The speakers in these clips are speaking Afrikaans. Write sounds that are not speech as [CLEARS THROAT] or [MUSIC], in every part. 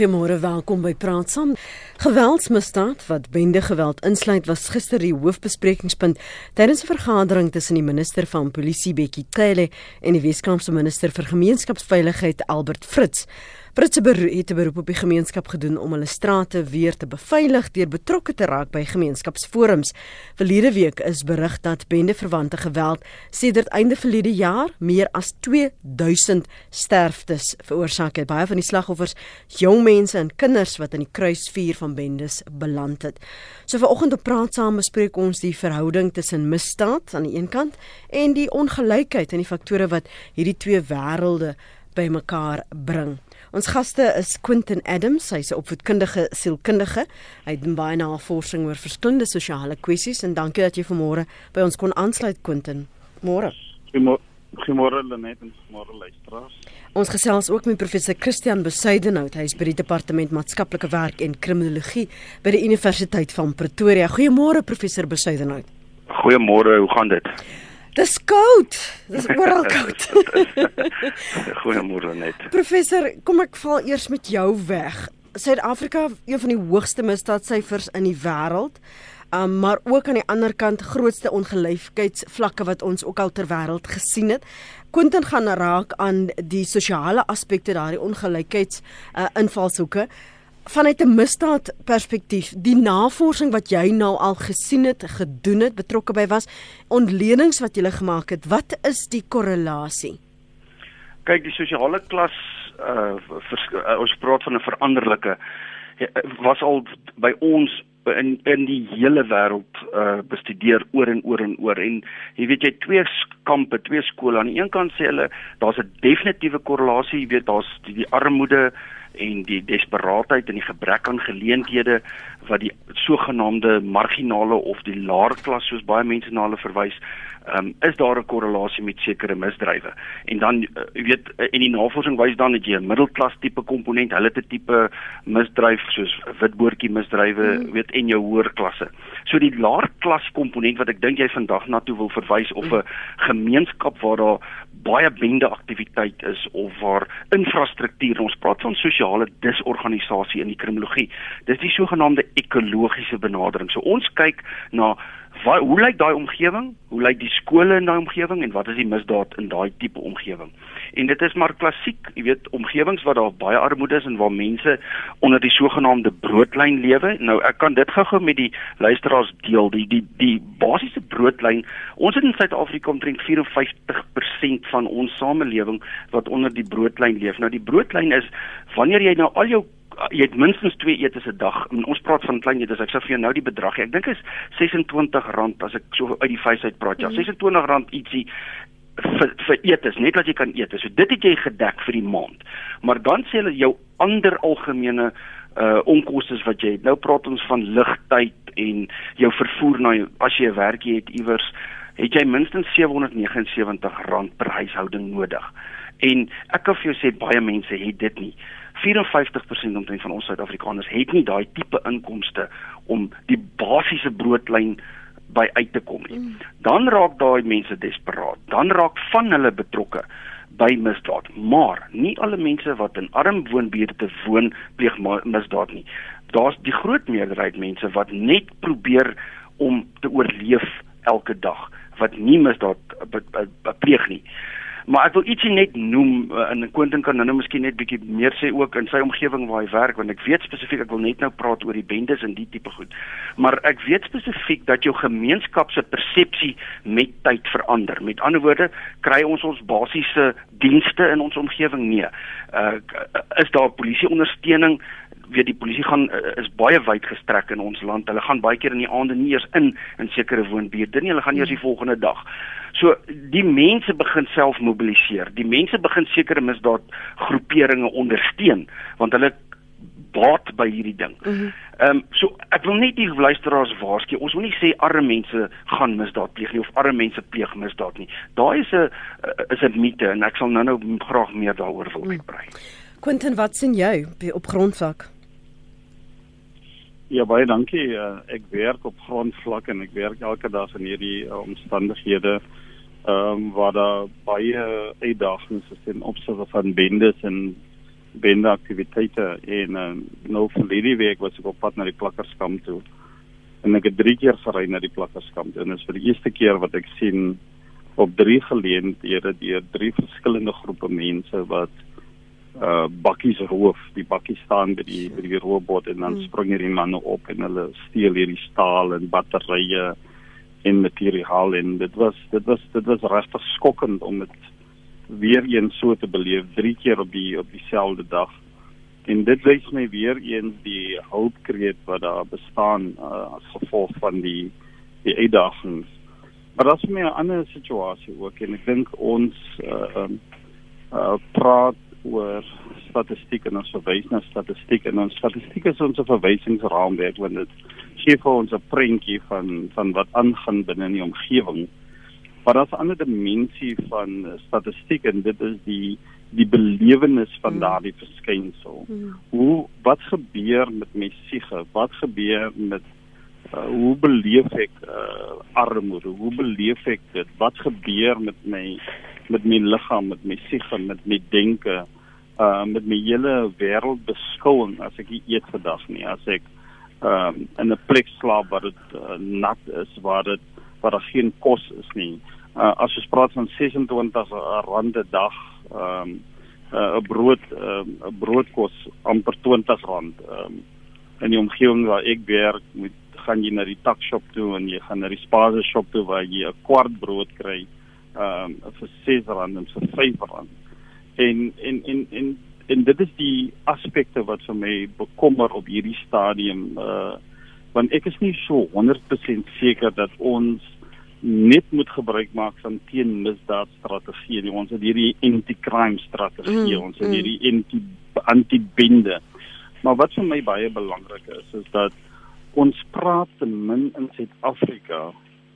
Goeiemôre, welkom by Praat Saam. Geweldsmisdaad wat bende geweld insluit was gister die hoofbesprekingspunt tydens 'n vergadering tussen die minister van Polisie Bekkie Cele en die Weskaapse minister vir Gemeenskapsveiligheid Albert Fritz. Britse het 'n beroep op die gemeenskap gedoen om hulle strate weer te beveilig deur betrokke te raak by gemeenskapsforums. Verlede week is berig dat bendeverwante geweld sedert einde verlede jaar meer as 2000 sterftes veroorsaak het. Baie van die slagoffers jong mense en kinders wat in die kruisvuur van bendes beland het. So vanoggend op praat saam bespreek ons die verhouding tussen misdaad aan die een kant en die ongelykheid en die faktore wat hierdie twee wêrelde bymekaar bring. Ons gaste is Quentin Adams, hy's 'n opvoedkundige sielkundige. Hy doen baie navorsing oor verskillende sosiale kwessies en dankie dat jy vanmôre by ons kon aansluit Quentin. Môre. Goeiemôre Lenet en môre luisteraars. Ons gesels ook met professor Christian Besuidenhout. Hy is by die departement maatskaplike werk en kriminologie by die Universiteit van Pretoria. Goeiemôre professor Besuidenhout. Goeiemôre, hoe gaan dit? Dis koud. Dis oral koud. [LAUGHS] Goeiemôre net. Professor, kom ek val eers met jou weg. Suid-Afrika een van die hoogste misdaadsyfers in die wêreld. Um, maar ook aan die ander kant grootste ongelykheidsvlakke wat ons ook al ter wêreld gesien het. Quentin gaan raak aan die sosiale aspekte daardie ongelykheids uh, invalshoeke vanuit 'n misdaad perspektief, die navorsing wat jy nou al gesien het, gedoen het, betrokke by was, ontledings wat jy gemaak het, wat is die korrelasie? Kyk, die sosiale klas uh, uh ons praat van 'n veranderlike was al by ons in in die hele wêreld uh bestudeer oor en oor en oor en jy weet jy twee kampe, twee skole. Aan die een kant sê hulle daar's 'n definitiewe korrelasie, jy weet daar's die, die armoede en die desperaatheid en die gebrek aan geleenthede wat die sogenaamde marginale of die laer klas soos baie mense na hulle verwys um, is daar 'n korrelasie met sekere misdrywe. En dan uh, weet uh, en die navorsing wys dan dat jy 'n middelklas tipe komponent, hulle 'n tipe misdryf soos witboortjie misdrywe, mm. weet en jou hoër klasse. So die laer klas komponent wat ek dink jy vandag na toe wil verwys of 'n mm. gemeenskap waar daar baie bende aktiwiteit is of waar infrastruktuur, ons praat van sosiale disorganisasie in die kriminologie. Dis die sogenaamde ekologiese benadering. So ons kyk na wat hoe lyk daai omgewing? Hoe lyk die skole in daai omgewing en wat is die misdaad in daai tipe omgewing? En dit is maar klassiek, jy weet, omgewings waar daar baie armoede is en waar mense onder die sogenaamde broodlyn lewe. Nou ek kan dit gou-gou met die luisteraars deel. Die die die basiese broodlyn, ons het in Suid-Afrika omtrent 54% van ons samelewing wat onder die broodlyn leef. Nou die broodlyn is wanneer jy nou al jou jy het minstens 2 etes 'n dag. En ons praat van klein etes. Ek sê vir jou nou die bedrag. Ek dink is R26 as ek so uit die vuis uit praat. Ja, R26 mhm. ietsie vir vir etes, net wat jy kan eet. So dit het jy gedek vir die maand. Maar dan sê hulle jou ander algemene uh onkoste wat jy het. Nou praat ons van ligtyd en jou vervoer na jou, as jy 'n werkie het iewers, het jy minstens R779 per huishouding nodig. En ek kan vir jou sê baie mense het dit nie. 54% omtrent van ons Suid-Afrikaners het nie daai tipe inkomste om die basiese broodlyn by uit te kom nie. Mm. Dan raak daai mense desperaat. Dan raak van hulle betrokke by misdaad. Maar nie alle mense wat in arm woonbuurte woon pleeg misdaad nie. Daar's die groot meerderheid mense wat net probeer om te oorleef elke dag wat nie misdaad pleeg nie. Maar ek wil ietsie net noem uh, en Quentin kan nou miskien net bietjie meer sê ook in sy omgewing waar hy werk want ek weet spesifiek ek wil net nou praat oor die bendes en die tipe goed. Maar ek weet spesifiek dat jou gemeenskap se persepsie met tyd verander. Met ander woorde, kry ons ons basiese dienste in ons omgewing nee. Uh is daar polisie ondersteuning? Weet die polisie gaan uh, is baie wyd gestrek in ons land. Hulle gaan baie keer in die aande nie eers in in sekere woonbuurte nie. Hulle gaan eers die volgende dag. So die mense begin self mobiliseer. Die mense begin sekere misdaad groeperinge ondersteun want hulle baat by hierdie ding. Mhm. Ehm mm um, so ek wil net die luisteraars waarsku. Ons wil nie sê arme mense gaan misdaad pleeg nie of arme mense pleeg misdaad nie. Daai is 'n uh, is 'n mite en ek sal nou-nou graag meer daaroor wil mm. Quentin, wat sien jy op grondvlak? Ja baie dankie. Uh, ek werk op grondvlak en ek werk elke dag in hierdie uh, omstandighede ehm um, waar daar baie uitdagings is in opsigte van bendes en bende aktiwiteite en uh, nou vir hierdie week was ek op pad na die plakkerskamp toe en ek het drie keer gery na die plakkerskamp en dit is vir die eerste keer wat ek sien op drie geleenthede deur drie verskillende groepe mense wat uh bakkies roof die bakkies staan by die by die robot en dan hmm. spring hierdie manne op en hulle steel hierdie staal en batterye en materiaal en dit was dit was dit was regtig skokkend om dit weer eens so te beleef drie keer op die op dieselfde dag. En dit wys my weer eens die hulpkreet wat daar bestaan uh, as gevolg van die die uitdagings. Maar daar's meer 'n ander situasie ook en ek dink ons uh, uh praat oor statistiek en ons verwys na statistiek en ons statistiek is ons verwysingsraamwerk want dit gee vir ons 'n prentjie van van wat aangaan binne in die omgewing. Maar daar's 'n ander dimensie van statistiek en dit is die die belewenis van mm. daardie verskynsel. Mm. Hoe wat gebeur met my siege? Wat gebeur met uh, hoe beleef ek uh, armoede? Hoe beleef ek dit? Wat gebeur met my met my liggaam, met my siege, met my denke? Uh met my hele wêreldbeskouing as ek eet vandag nie as ek um in 'n plek slaap waar dit uh, nat is waar dit waar daar geen kos is nie. Uh, as jy praat van 26 rande dag, ehm um, 'n uh, brood ehm, 'n uh, brood kos amper 20 rand. Ehm um, in die omgewing waar ek werk, moet gaan jy na die takshop toe en jy gaan na die spaza shop toe waar jy 'n kwart brood kry ehm um, vir 6 rand en vir 5 rand. En en en en en dit is die aspekte wat vir my bekommer op hierdie stadium uh want ek is nie so 100% seker dat ons net moet gebruik maak van teenmisdaadstrategie. Ons het hierdie anti-crime strategie, mm, ons het mm. hierdie anti anti-bende. Maar wat vir my baie belangrik is, is dat ons praat te min in Suid-Afrika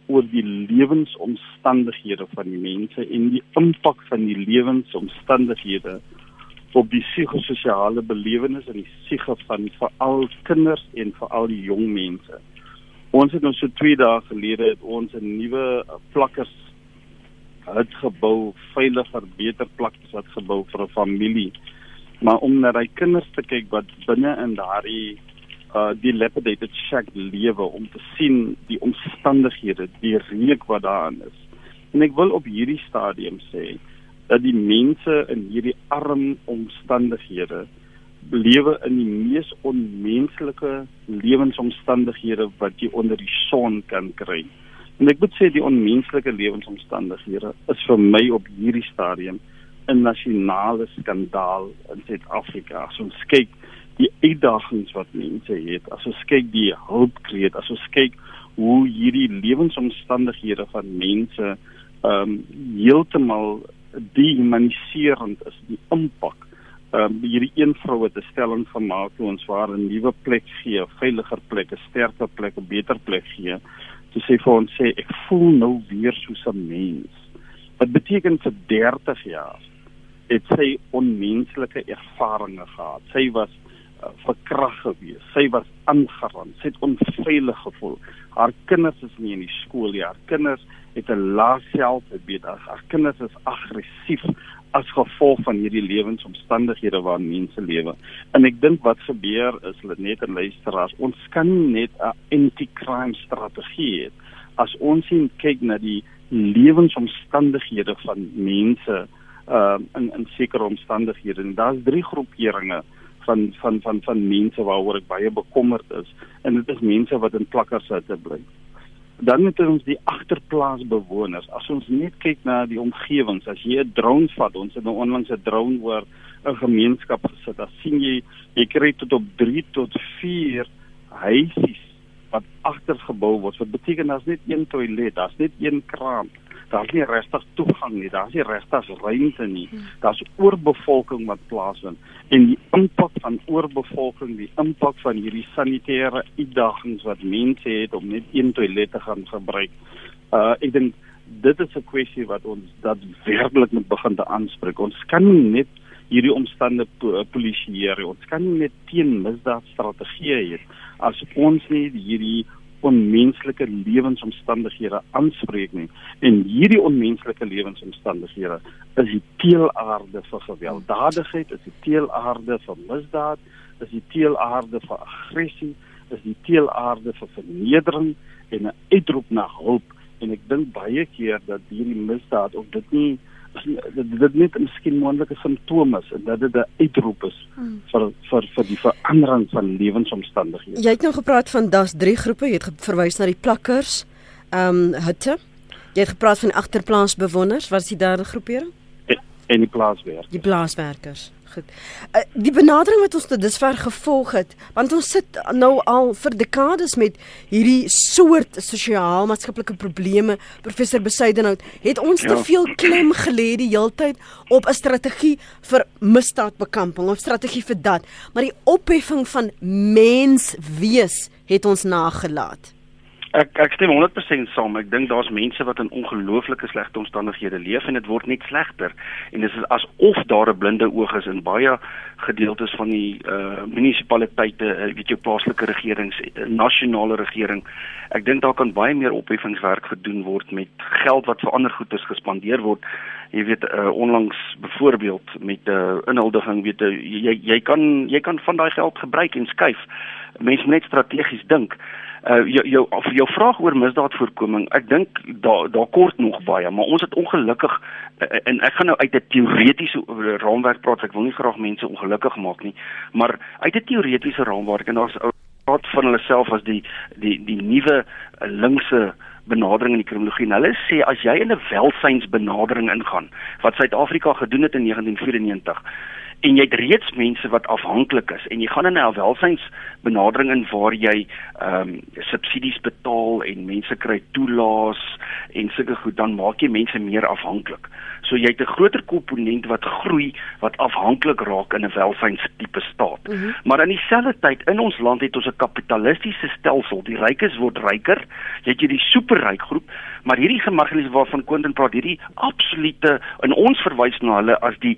oor die lewensomstandighede van die mense en die impak van die lewensomstandighede op die psigososiale belewenis en die psige van veral kinders en veral die jong mense. Ons het ons so 2 dae gelede het ons 'n nuwe plakkers het gebou, veiliger, beter plakkers wat gebou vir 'n familie. Maar om na daai kinders te kyk wat binne in daardie uh die dilapidated shack lewe om te sien die omstandighede, die reuk wat daarin is. En ek wil op hierdie stadium sê dat die mense in hierdie arm omstandighede lewe in die mees onmenslike lewensomstandighede wat jy onder die son kan kry. En ek moet sê die onmenslike lewensomstandighede is vir my op hierdie stadium 'n nasionale skandaal in Suid-Afrika. As ons kyk die uitdagings wat mense het, as ons kyk die hulpkreet, as ons kyk hoe hierdie lewensomstandighede van mense ehm um, heeltemal dehumaniserend is, die impak ehm um, hierdie een vrou het 'n stelling gemaak toe ons waar 'n nuwe plek gee, 'n veiliger plek, 'n sterker plek, 'n beter plek gee. Sy sê vir ons sê ek voel nou weer soos 'n mens. Wat beteken vir 30 jaar het sy onmenslike ervarings gehad. Sy was verkrag gewees. Sy was aangerand. Sy het onveilig gevoel. Haar kinders is nie in die skool nie. Haar kinders het 'n lae selfbeeld. Haar kinders is aggressief as gevolg van hierdie lewensomstandighede waarin mense lewe. En ek dink wat gebeur is net 'n luisteraars, ons kan net 'n anti-crime strategie hê as ons sien kyk na die lewensomstandighede van mense uh in in sekere omstandighede. En daar's drie groeperinge van van van van mense waaroor ek baie bekommerd is en dit is mense wat in plakkershutte bly dan het ons die agterplaasbewoners. As ons net kyk na die omgewings, as jy 'n drone vat, ons het nou onlangs 'n drone oor 'n gemeenskap gesit. Dan sien jy jy kry tot op 3 tot 4 huisies wat agtergebou word. Wat beteken daar's net een toilet, daar's net een kraan daar's nie regtig toegang nie, daar's nie regtig ruimte nie. Daar's oorbevolking wat plaasvind en die impak van oorbevolking, die impak van hierdie sanitêre uitdagings wat mense het om net een toilet te gaan gebruik. Uh ek dink dit is 'n kwessie wat ons dat werklik moet begin te aanspreek. Ons kan nie net hierdie omstande polisieer. Ons kan nie net teen misdaadstrategieë hê as ons nie hierdie onmenslike lewensomstandighede aanspreek nie. En hierdie onmenslike lewensomstandighede is die teelaarde vir gewelddadigheid, is die teelaarde vir misdaad, is die teelaarde vir aggressie, is die teelaarde vir vernedering en 'n uitroep na hulp en ek dink baie keer dat hierdie misdaad of dit nie dit dit net miskien moontlike simptoom is en dat dit 'n uitroep is hmm. vir vir vir die verandering van lewensomstandighede. Jy het nou gepraat van das drie groepe, jy het verwys na die plakkers, ehm um, hutte. Jy het gepraat van agterplaasbewoners, wat is die derde groepering? En, en die plaaswerkers. Die plaaswerkers goed. Uh, die benadering wat ons tot dusver gevolg het, want ons sit nou al vir dekades met hierdie soort sosiaal-maatskaplike probleme. Professor Besuidenhout, het ons ja. te veel klem gelê die heeltyd op 'n strategie vir misdaadbekamping of strategie vir dat, maar die opheffing van menswees het ons nagelaat. Ek ek stem 100% saam. Ek dink daar's mense wat in ongelooflike slegte omstandighede leef en dit word net slegter. En dit is asof daar 'n blinde oog is in baie gedeeltes van die uh munisipaliteite, uh, weet jy, plaaslike regerings, uh, nasionale regering. Ek dink daar kan baie meer opheffingswerk gedoen word met geld wat vir ander goederes gespandeer word. Jy weet uh onlangs byvoorbeeld met 'n uh, inhuldiging, weet jy jy kan jy kan van daai geld gebruik en skuif. Mense moet net strategies dink uh jou jou jou vraag oor misdaadvoorkoming, ek dink daar daar kort nog baie, maar ons het ongelukkig uh, en ek gaan nou uit 'n teoretiese raamwerk praat, ek wil nie graag mense ongelukkig maak nie, maar uit 'n teoretiese raamwerk en daar's praat van hulle self as die die die nuwe uh, linkse benadering in die kriminologie. Hulle sê as jy in 'n welsynsbenadering ingaan, wat Suid-Afrika gedoen het in 1994, en jy het reeds mense wat afhanklik is en jy gaan in 'n welsynsbenadering in waar jy ehm um, subsidies betaal en mense kry toelaas en sulke goed dan maak jy mense meer afhanklik. So jy het 'n groter komponent wat groei wat afhanklik raak in 'n welsynstipe staat. Mm -hmm. Maar aan dieselfde tyd in ons land het ons 'n kapitalistiese stelsel. Die rykes word ryker. Jy het hierdie superryk groep, maar hierdie gemarginaliseerde waarvan Quentin praat, hierdie absolute en ons verwys na hulle as die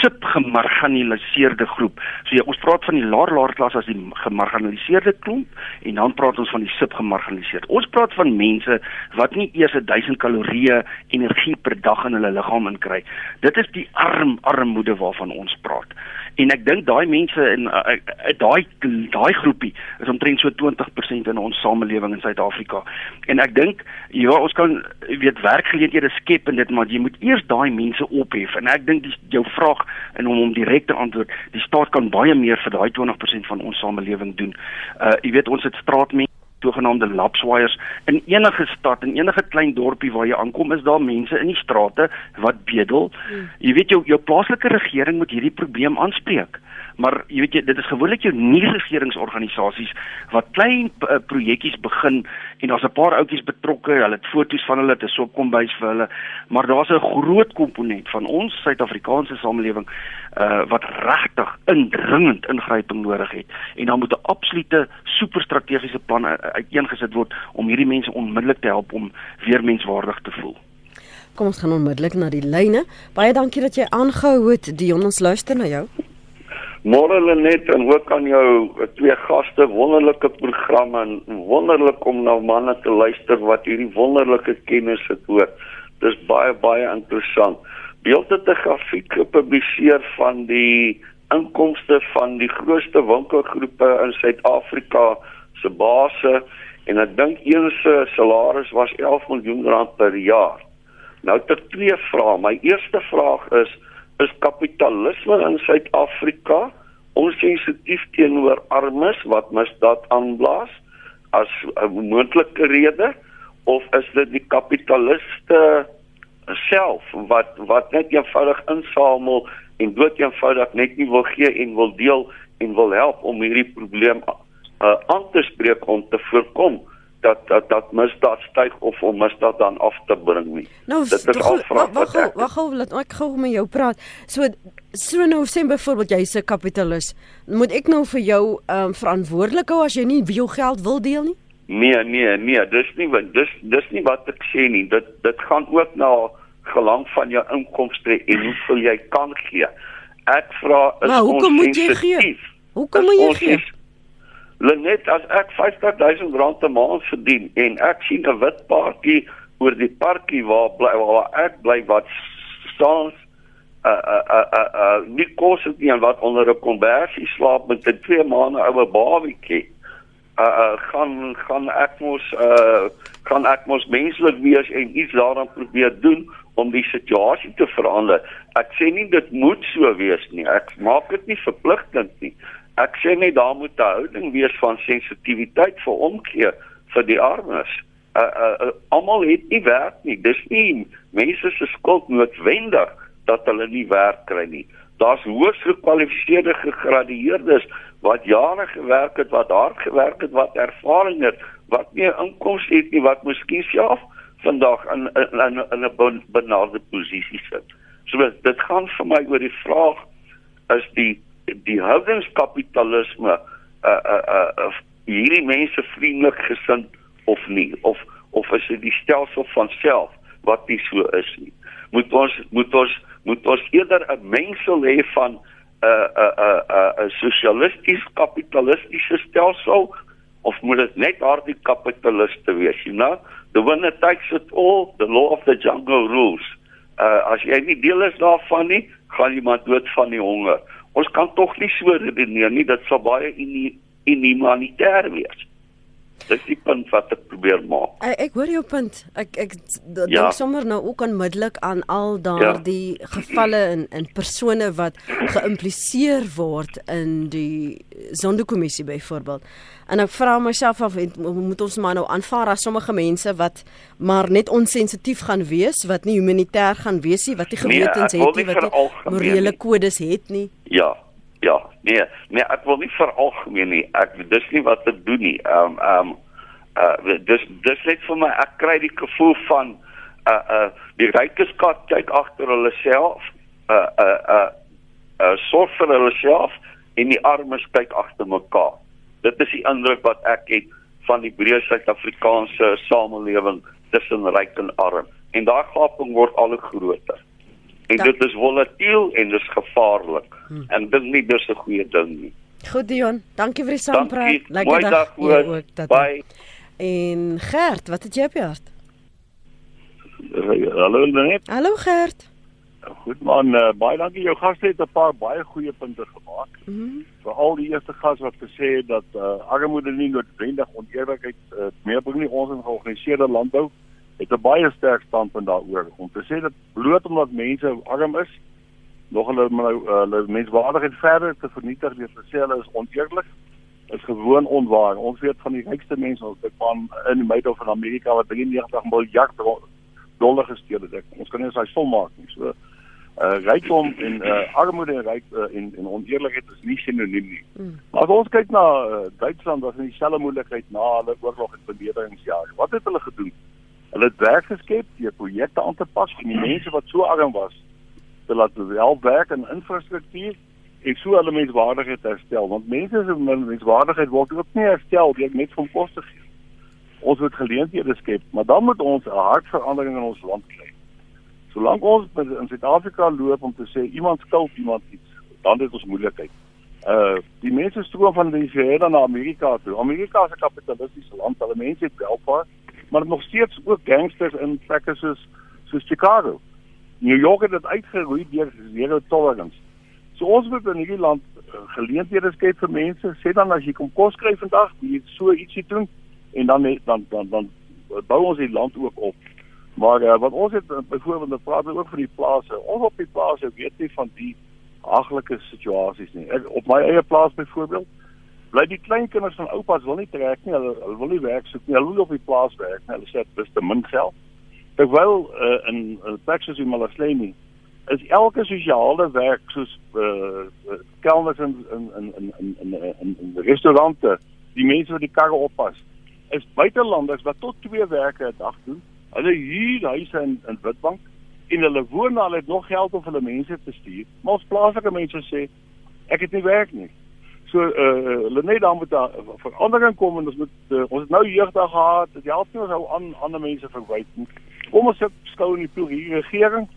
subgemarginaliseerde groep. So jy, ons praat van die laer laer klas as die gemarginaliseerde klomp en dan praat ons van die subgemarginaliseerde. Ons praat van mense wat nie eers 1000 kalorieë energie per dag in hulle liggaam inkry. Dit is die arm armoede waarvan ons praat. En ek dink daai mense in uh, uh, daai daai groepie is omtrent so 20% in ons samelewing in Suid-Afrika. En ek dink ja, ons kan weet werkgeleenthede skep en dit maar jy moet eers daai mense ophef. En ek dink jou vraag en om om direk te antwoord, die staat kan baie meer vir daai 20% van ons samelewing doen. Uh jy weet ons het straatmense sogenaamde lapswaiers in enige stad en enige klein dorpie waar jy aankom is daar mense in die strate wat bedel. Hmm. Jy weet jou jou plaaslike regering moet hierdie probleem aanspreek. Maar jy weet jy dit is gewoonlik jou nie regeringsorganisasies wat klein uh, projekkies begin en daar's 'n paar ouetjies betrokke, hulle het foto's van hulle, dit is so kombuis vir hulle, maar daar's 'n groot komponent van ons Suid-Afrikaanse samelewing uh wat regtig indringend ingryping nodig het en dan moet 'n absolute superstrategiese plan uiteengesit word om hierdie mense onmiddellik te help om weer menswaardig te voel. Kom ons gaan onmiddellik na die lyne. Baie dankie dat jy aangehou het. Die ons luister na jou. Môre net en ook aan jou twee gaste wonderlike programme en wonderlik om na manne te luister wat hierdie wonderlike kennis het hoor. Dis baie baie interessant. Beeld het 'n grafiek gepubliseer van die inkomste van die grootste winkelgroepe in Suid-Afrika se base en ek dink een se salaris was 11 miljoen rand per jaar. Nou ter twee vrae. My eerste vraag is is kapitalisme in Suid-Afrika onsensitief teenoor armes wat misdaad aanblaas as 'n moontlike rede of is dit die kapitaliste self wat wat net eenvoudig insamel en dood eenvoudig net nie wil gee en wil deel en wil help om hierdie probleem uh, aan te spreek om te voorkom dat dat dat misdaad styg of om misdaad dan af te bring nie. Nou, dit is al vraag wat ek Wag gou, laat ek gou met jou praat. So so nou sê byvoorbeeld jy's 'n kapitalis. Moet ek nou vir jou ehm um, verantwoordelik hou as jy nie jou geld wil deel nie? Nee, nee, nee, dis nie wat dis dis nie wat ek sê nie. Dit dit gaan ook na gelang van jou inkomste en hoeveel jy kan gee. Ek vra is maar, ons moet jy gee? Hoekom moet jy gee? Lenet as ek 50000 rand 'n maand verdien en ek sien 'n wit paartjie oor die parkie waar bly waar ek bly wat staan uh uh uh uh, uh nie kos het nie en wat onder 'n kombersie slaap met 'n 2 maande oue babietjie. Uh uh gaan gaan ek mos uh kan ek mos menslik wees en iets daaraan probeer doen om die situasie te verander. Ek sê nie dit moet so wees nie. Ek maak dit nie verpligtend nie. Ek sê net daar moet 'n houding wees van sensitiwiteit vir omgee vir die armes. Uh uh, uh almal het nie werk nie. Dis nie mense se skuld noodwendig dat hulle nie werk kry nie. Daar's hoogs gekwalifiseerde gegradueerdes wat jare gewerk het, wat hard gewerk het, wat ervaring het, wat nie inkomste het nie, wat miskien self vandag in in in 'n benarde posisie sit. So dit gaan vir my oor die vraag is die die houdingskapitalisme uh uh uh, uh hierdie mense vriendelik gesind of nie of of is dit die stelsel van self wat nie so is nie. Moet ons moet ons moet ons eerder 'n mengsel hê van 'n 'n 'n 'n 'n sosialisties kapitalistiese stelsel of moet dit net daardie kapitaliste wees, you know? The winner takes it all, the law of the jungle rules. Uh as jy nie deel is daarvan nie, gaan jy maar dood van die honger. Ons kan tog nie so redeneer nie, dit sal baie inhumanitêr wees. Dis die punt wat ek probeer maak. Ek, ek hoor jou punt. Ek ek dink ja. sommer nou ook onmiddellik aan al daardie ja. gevalle en en persone wat geïmpliseer word in die sondekommissie byvoorbeeld. En ek vra myself af moet ons maar nou aanvaar as sommige mense wat maar net onsensitief gaan wees, wat nie humanitêr gaan wees nie, wat nie nee, gewetens nee, het nie, wat nie morele kodes het nie. Ja, Ja, nee, nee, ek wil nie veralgemeen nie. Ek dis nie wat ek doen nie. Ehm um, ehm um, uh dis dis net vir my ek kry die gevoel van uh uh die rykes kat kyk agter hulle self. Uh uh uh uh sorg vir hulle self en die armes kyk agter mekaar. Dit is die indruk wat ek het van die breë Suid-Afrikaanse samelewing tussen ryk en arm. En daai gaping word al hoe groter en dit is volatiel en dis gevaarlik hmm. en dink nie dis 'n goeie ding nie. Goed Dion, dankie vir die saampraat. Lekker dag, dag ook. Dat Bye. En Gert, wat het jy op jou hart? Hallo net. Hallo Gert. Goed man, uh, baie dankie jou gaste het 'n paar baie goeie punte gemaak. Mm Veral die eerste gas wat gesê het dat uh, armoede nie noodwendig oneerlikheid uh, meebring nie ons in georganiseerde landbou het 'n baie sterk standpunt daaroor om te sê dat bloot omdat mense arm is, nog hulle nou hulle menswaardigheid verder te vernietig deur te sê hulle is oneerlik is gewoon onwaar. Ons weet van die rykste mense ons van in die middel van Amerika wat 93 miljard dollar gesteel het. Ons kan nie sy som maak nie. So uh rykdom en uh armoede en ryk uh, en en oneerlikheid is nie sinoniem nie. Mm. Maar as ons kyk na uh, Duitsland, was in dieselfde moeilikheid na hulle oorlog en verdedigingsjare. Wat het hulle gedoen? Hulle het werk geskep, die projekte aan te pas vir die [CLEARS THROAT] mense wat so arm was. Hulle laat wel werk in infrastruktuur en so hulle menswaardigheid herstel, want mense se menswaardigheid word ook nie herstel deur net van kos te gee. Ons moet geleenthede skep, maar dan moet ons 'n hartverandering in ons land kry. Solank ons in Suid-Afrika loop om te sê iemand skuld iemand iets, dan het ons moeilikheid. Uh die mense stroom van die Verenigde na Amerika toe. Amerika is 'n kapitalistiese land, hulle mense het welvaart maar nog steeds ook gangsters in plekke soos soos Chicago. New York het dit uitgeroei deur zero tolerance. So ons moet in hierdie land uh, geleenthede skep vir mense. Sê dan as jy kom kos kry vandag, jy so ietsie doen en dan dan dan dan bou ons die land ook op. Maar uh, wat ons het uh, byvoorbeeld dan praat ook van die plase. Ons op die plase weet nie van die haglike situasies nie. Ek, op my eie plaas byvoorbeeld bly die kleinkinders van oupas wil nie trek nie. Hulle hulle wil nie werk soek nie. Hulle wil op die plaas werk. Hulle sê dit is te min geld. Terwyl uh, in in Texas in Malasleni is elke sosiale werk soos uh, uh kelners in in in in in in, in, in restaurante, die mense wat die karre oppas, is buitelanders wat tot twee werke 'n dag doen. Hulle huur huise in in Witbank en hulle woon daar het nog geld om hulle mense te stuur. Maar ons plaaslike mense sê ek het nie werk nie. So eh uh, hulle net dan moet daar verandering kom en ons moet uh, ons het nou jeugdag gehad. Dit help nie ons hou aan ander mense verwyd nie. Kom ons sit skou in die ploeg hier regering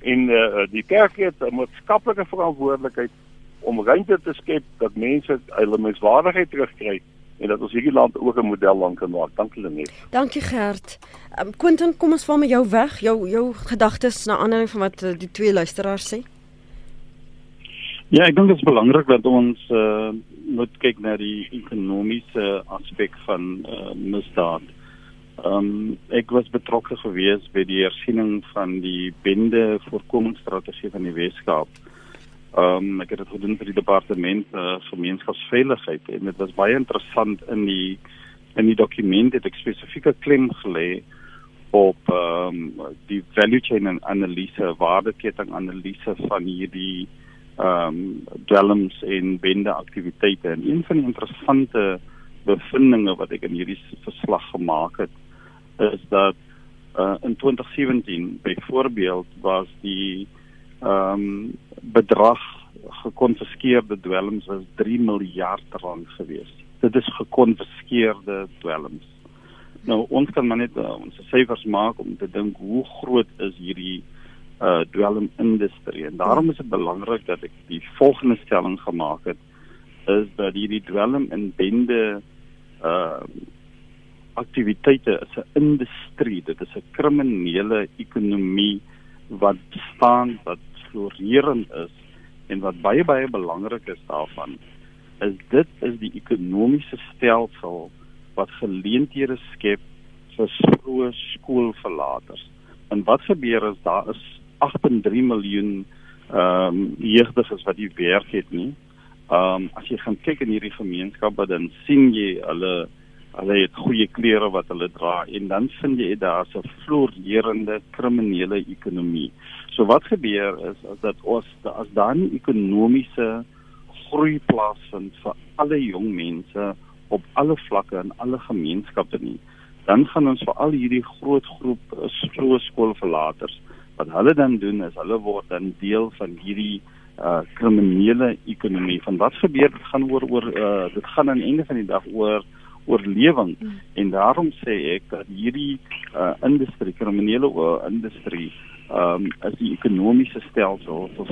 en eh uh, die kerk het 'n maatskaplike verantwoordelikheid om ruimte te skep dat mense hulle menswaardigheid terugkry en dat ons hierdie land ook 'n model land kan maak. Dankie Lenet. Dankie Gert. Um, Quentin, kom ons val met jou weg. Jou jou gedagtes na aanleiding van wat uh, die twee luisteraars sê. Ja, ek dink dit is belangrik dat ons uh, moet kyk na die ekonomiese aspek van uh, misdaad. Ehm um, ek was betrokke gewees by die hersiening van die bende voorkomingsstrategie van die Weskaap. Ehm um, ek het dit gedoen vir die departement uh, gemeenskapsveiligheid en dit was baie interessant in die in die dokument het ek spesifieke klem gelê op ehm um, die value chain analise, waardeketting analise van hierdie ehm um, dwelms en bende aktiwiteite en een van die interessante bevindinge wat ek in hierdie verslag gemaak het is dat uh, in 2017 byvoorbeeld was die ehm um, bedrag gekonfiskeerde dwelms was 3 miljard rand gewees. Dit is gekonfiskeerde dwelms. Nou ons kan maar net uh, ons syfers maak om te dink hoe groot is hierdie uh dwelm industrie en daarom is dit belangrik dat ek die volgende stelling gemaak het is dat hierdie dwelm in bende uh aktiwiteite is 'n industrie, dit is 'n kriminele ekonomie wat staan wat florerend is en wat baie baie belangrik is daarvan is dit is die ekonomiese stelsel wat geleenthede skep vir vroeë skoolverlaters. En wat gebeur is daar is 8.3 miljoen ehm um, jeugdiges wat nie werk het nie. Ehm um, as jy gaan kyk in hierdie gemeenskappe dan sien jy hulle hulle het goeie klere wat hulle dra en dan vind jy daar's 'n florerende kriminele ekonomie. So wat gebeur is as dat ons as dan ekonomiese groei plaasvind vir alle jong mense op alle vlakke in alle gemeenskappe nie, dan gaan ons vir al hierdie groot groep vroeë skoolverlaters wat hulle dan doen is hulle word dan deel van hierdie uh kriminele ekonomie. Van wat gebeur dit gaan oor oor uh dit gaan aan die einde van die dag oor oorlewing mm. en daarom sê ek dat hierdie uh, industrie kriminele uh, industrie um, is die ekonomiese stelsel vir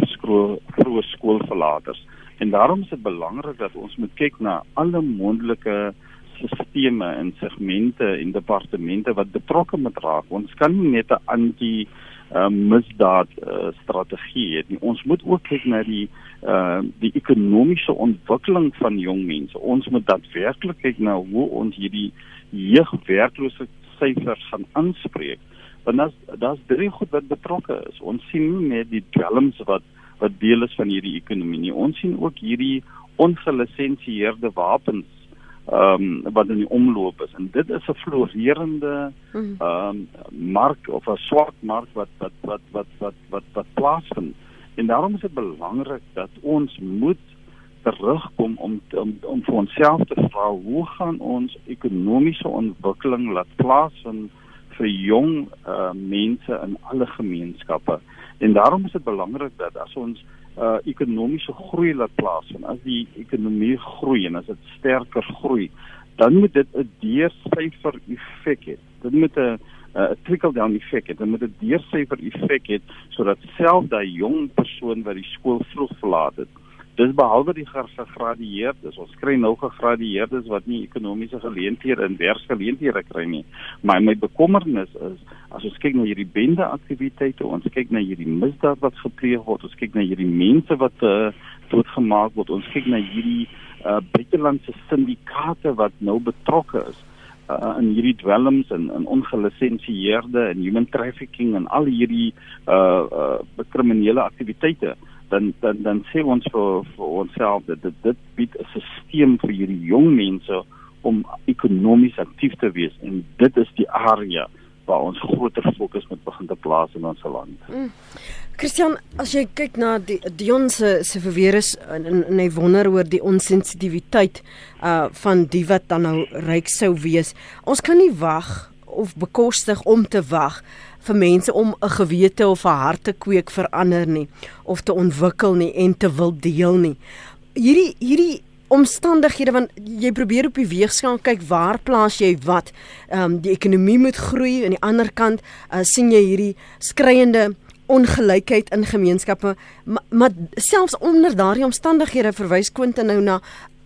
vroeë skoolverlaters en daarom is dit belangrik dat ons moet kyk na alle moontlike sisteme en segmente en departemente wat betrokke moet raak ons kan nie net 'n anti uh, misdaad uh, strategie het nie ons moet ook kyk na die uh die ekonomiese ontwikkeling van jong mense. Ons moet daadwerklik kyk na hoe ons hierdie jeugwerkloosheid syfers gaan aanspreek. Want daar's daar's drie goed wat betrokke is. Ons sien nie net die dwelms wat wat deel is van hierdie ekonomie nie. Ons sien ook hierdie ongelisensieerde wapens ehm um, wat in die omloop is en dit is 'n florerende mhm. ehm um, mark of 'n swart mark wat wat wat wat wat wat, wat plaasvind. En daarom is dit belangrik dat ons moet terugkom om om om vir onsself te vra hoe gaan ons ekonomiese ontwikkeling laat plaasvind vir jong uh, mense in alle gemeenskappe. En daarom is dit belangrik dat as ons uh, ekonomiese groei laat plaasvind, as die ekonomie groei en as dit sterker groei, dan moet dit 'n deursyfer effek hê. Dit moet 'n 'n uh, trickle down effek het. Dit moet 'n deursyfer effek hê sodat self daai jong persoon wat die skool vroeg verlaat het, dis behalwe die gegradueerdes, ons kry nou gegradueerdes wat nie ekonomiese geleenthede en werksgeleenthede kry nie. Maar my bekommernis is as ons kyk na hierdie bende aktiwiteite, ons kyk na hierdie misdaad wat gepleeg word, ons kyk na hierdie mense wat uh, doodgemaak word, ons kyk na hierdie uh, buitelandse syndikaate wat nou betrokke is uh, in hierdie dwelms en in ongelisensieerde en human trafficking en al hierdie uh uh kriminele aktiwiteite dan dan dan sê ons vir vir onsself dat dit dit bied 'n stelsel vir hierdie jong mense om ekonomies aktief te wees en dit is die area waar ons groter fokus moet begin te plaas in ons land. Mm. Christian, as jy kyk na die Dion se se verweer is en, en, en hy wonder oor die onsensitiwiteit uh van die wat dan nou ryk sou wees. Ons kan nie wag of bekostig om te wag vir mense om 'n gewete of 'n hart te kweek vir ander nie of te ontwikkel nie en te wil deel nie. Hierdie hierdie omstandighede want jy probeer op die weegskaal kyk waar plaas jy wat. Ehm um, die ekonomie moet groei aan die ander kant uh, sien jy hierdie skreiende ongelykheid in gemeenskappe, maar, maar selfs onder daardie omstandighede verwys Quentin nou na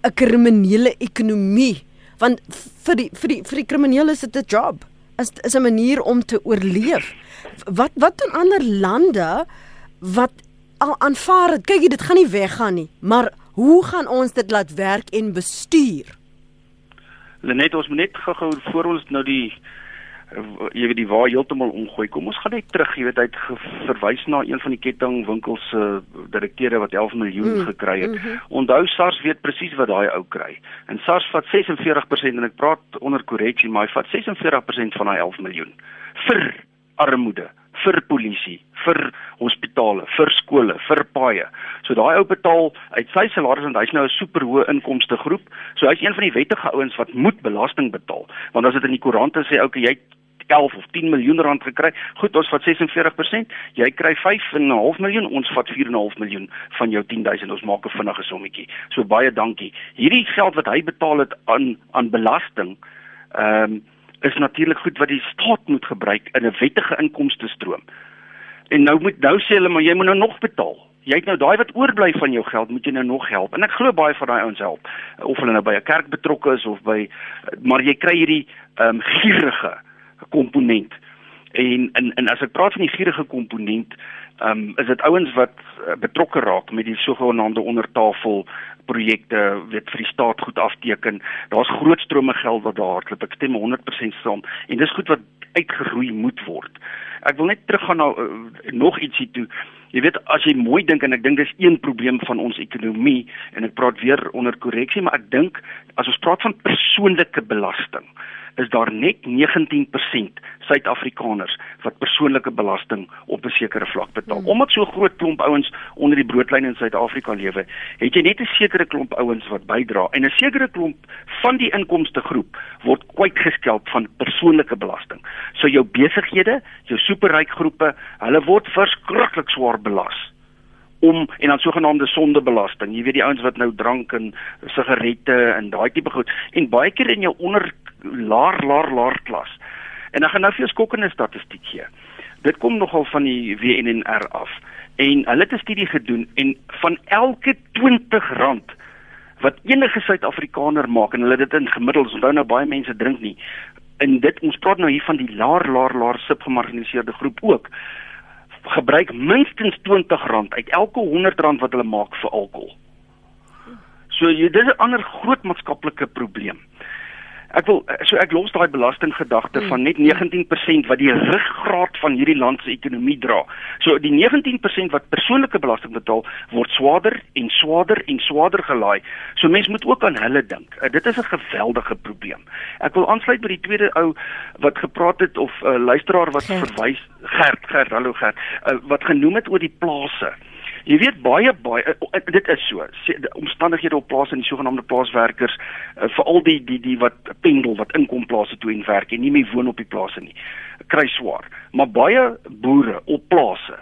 'n kriminele ekonomie. Want vir die vir die vir die kriminele is dit 'n job. Is is 'n manier om te oorleef. Wat wat doen ander lande wat al aanvaar dit? Kyk, dit gaan nie weggaan nie, maar hoe gaan ons dit laat werk en bestuur? Lenet, ons moet net gou-gou voor ons nou die jy weet die waar heeltemal omgooi. Kom ons gaan net terug, jy weet hy het verwys na een van die kettingwinkels se uh, direkteure wat 11 miljoen mm, gekry het. Mm -hmm. Onthou SARS weet presies wat daai ou kry. En SARS vat 46% en ek praat onder korreksie, maar hy vat 46% van daai 11 miljoen vir armoede, vir polisie, vir hospitale, vir skole, vir paaie. So daai ou betaal uit sy salaris en hy's nou 'n superhoë inkomste groep. So hy's een van die wettige ouens wat moet belasting betaal. Want as dit in die koerante sê, okay, jy 11 of 10 miljoen rand gekry. Goed, ons vat 46%. Jy kry 5.5 miljoen, ons vat 4.5 miljoen van jou 10000. Ons maak 'n vinnige sommetjie. So baie dankie. Hierdie geld wat hy betaal het aan aan belasting, ehm um, is natuurlik goed wat die staat moet gebruik in 'n wettige inkomste stroom. En nou moet nou sê hulle maar jy moet nou nog betaal. Jy het nou daai wat oorbly van jou geld, moet jy nou nog help. En ek glo baie van daai ouens help. Of hulle nou by 'n kerk betrokke is of by maar jy kry hierdie ehm um, gierige komponent. En en en as ek praat van die gierige komponent, um, is dit ouens wat uh, betrokke raak met die sogenaamde ondertafel projekte weet vir die staat goed afteken. Daar's groot strome geld wat daar hardloop. Ek stem 100% saam en dis goed wat uitgeroei moet word. Ek wil net teruggaan na uh, nog ietsie toe. Jy weet as jy mooi dink en ek dink dis een probleem van ons ekonomie en ek praat weer onder korreksie, maar ek dink as ons praat van persoonlike belasting is daar net 19% Suid-Afrikaners wat persoonlike belasting op 'n sekere vlak betaal. Hmm. Omdat so groot klomp ouens onder die broodlyn in Suid-Afrika lewe, het jy net 'n sekere klomp ouens wat bydra en 'n sekere klomp van die inkomste groep word kwytgeskelp van persoonlike belasting. So jou besighede, jou superryk groepe, hulle word verskriklik swaar belas om en dan sogenaamde sondebelasting. Jy weet die ouens wat nou drank en sigarette en daai tipe goed en baie keer in jou onder laar laar laar klas. En dan gaan nou vir jou skokkende statistiek gee. Dit kom nogal van die WNR af. En hulle het 'n studie gedoen en van elke R20 wat enige Suid-Afrikaner maak en hulle dit in gemiddeld, onthou nou baie mense drink nie. En dit ons praat nou hier van die laar laar laar subgemarginaliseerde groep ook gebruik minstens R20 uit elke R100 wat hulle maak vir alkohol. So jy dis 'n ander groot maatskaplike probleem. Ek wil so ek los daai belastinggedagte van net 19% wat die ruggraat van hierdie land se ekonomie dra. So die 19% wat persoonlike belasting betaal word swaarder en swaarder en swaarder gelaai. So mense moet ook aan hulle dink. Uh, dit is 'n geweldige probleem. Ek wil aansluit by die tweede ou wat gepraat het of 'n uh, luisteraar wat Gert. verwys Gert, Gert, hallo Gert, uh, wat genoem het oor die plase. Jy weet baie baie uh, dit is so. Omstandighede op plase en die sogenaamde plaaswerkers, uh, veral die die die wat pendel wat inkom plase toe en werk en nie meer woon op die plase nie, kry swaar. Maar baie boere op plase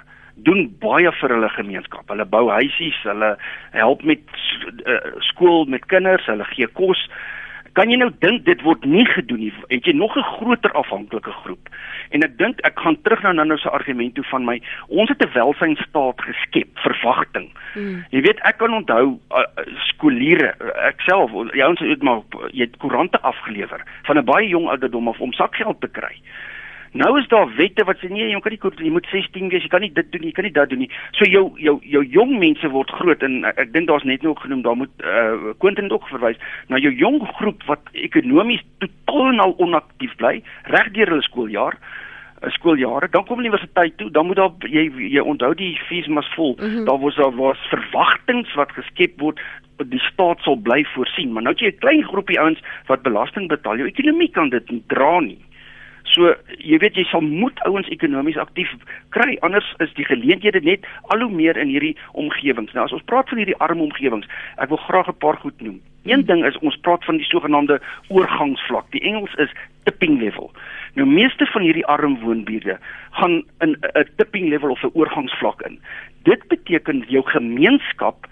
doen baie vir hulle gemeenskap. Hulle bou huisies, hulle help met uh, skool met kinders, hulle gee kos. Kan jy nou dink dit word nie gedoen nie? Het jy nog 'n groter afhanklike groep? En ek dink ek gaan terug na Nando se argument toe van my ons het 'n welsynstaat geskep, verwagting. Hmm. Jy weet ek kan onthou uh, skooliere, ek self, jy ons het maar jy het koerante afgelewer van 'n baie jong ouderdom af om sakgeld te kry. Nou is daar wette wat sê nee, jy kan nie jy moet 16 wees, jy kan nie dit doen jy kan nie dat doen nie. So jou jou jou jong mense word groot en ek dink daar's net nog genoem daar moet uh Quentin ook verwys na jou jong groep wat ekonomies totaal en al onaktief bly reg deur hulle skooljaar eh, skooljare dan kom universiteit toe dan moet daar jy jy onthou die fees mas vol mm -hmm. daar was daar was verwagtinge wat geskep word die staat sal bly voorsien maar nou het jy 'n klein groepie ouens wat belasting betaal jou ekonomie kan dit nie dra nie So jy weet jy sal moet ouens ekonomies aktief kry anders is die geleenthede net al hoe meer in hierdie omgewings. Nou as ons praat van hierdie arm omgewings, ek wil graag 'n paar goed noem. Een ding is ons praat van die sogenaamde oorgangsvlak. Die Engels is tipping level. Nou meeste van hierdie arm woonbuurte gaan in 'n tipping level of 'n oorgangsvlak in. Dit beteken jou gemeenskap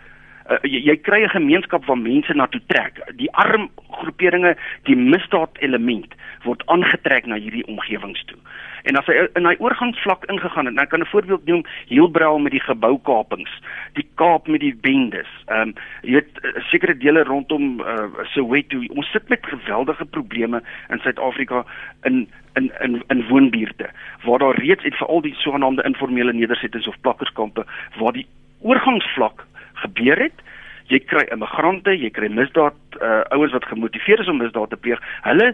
uh, jy, jy kry 'n gemeenskap waar mense na toe trek. Die arm groeperinge die misdaad element word aangetrek na hierdie omgewings toe. En as hy in hy oorgangsvlak ingegaan het, nou kan 'n voorbeeld noem Hielbrau met die geboukapings, die Kaap met die bendes. Ehm um, jy weet eh, sekere dele rondom uh, Soweto. Ons sit met geweldige probleme in Suid-Afrika in in in in woonbuurte waar daar reeds uit veral die sogenaamde informele nedersettings of plakkerskampe waar die oorgangsvlak gebeur het jy kry immigrante, jy kry misdaad uh, ouens wat gemotiveer is om misdaad te pleeg. Hulle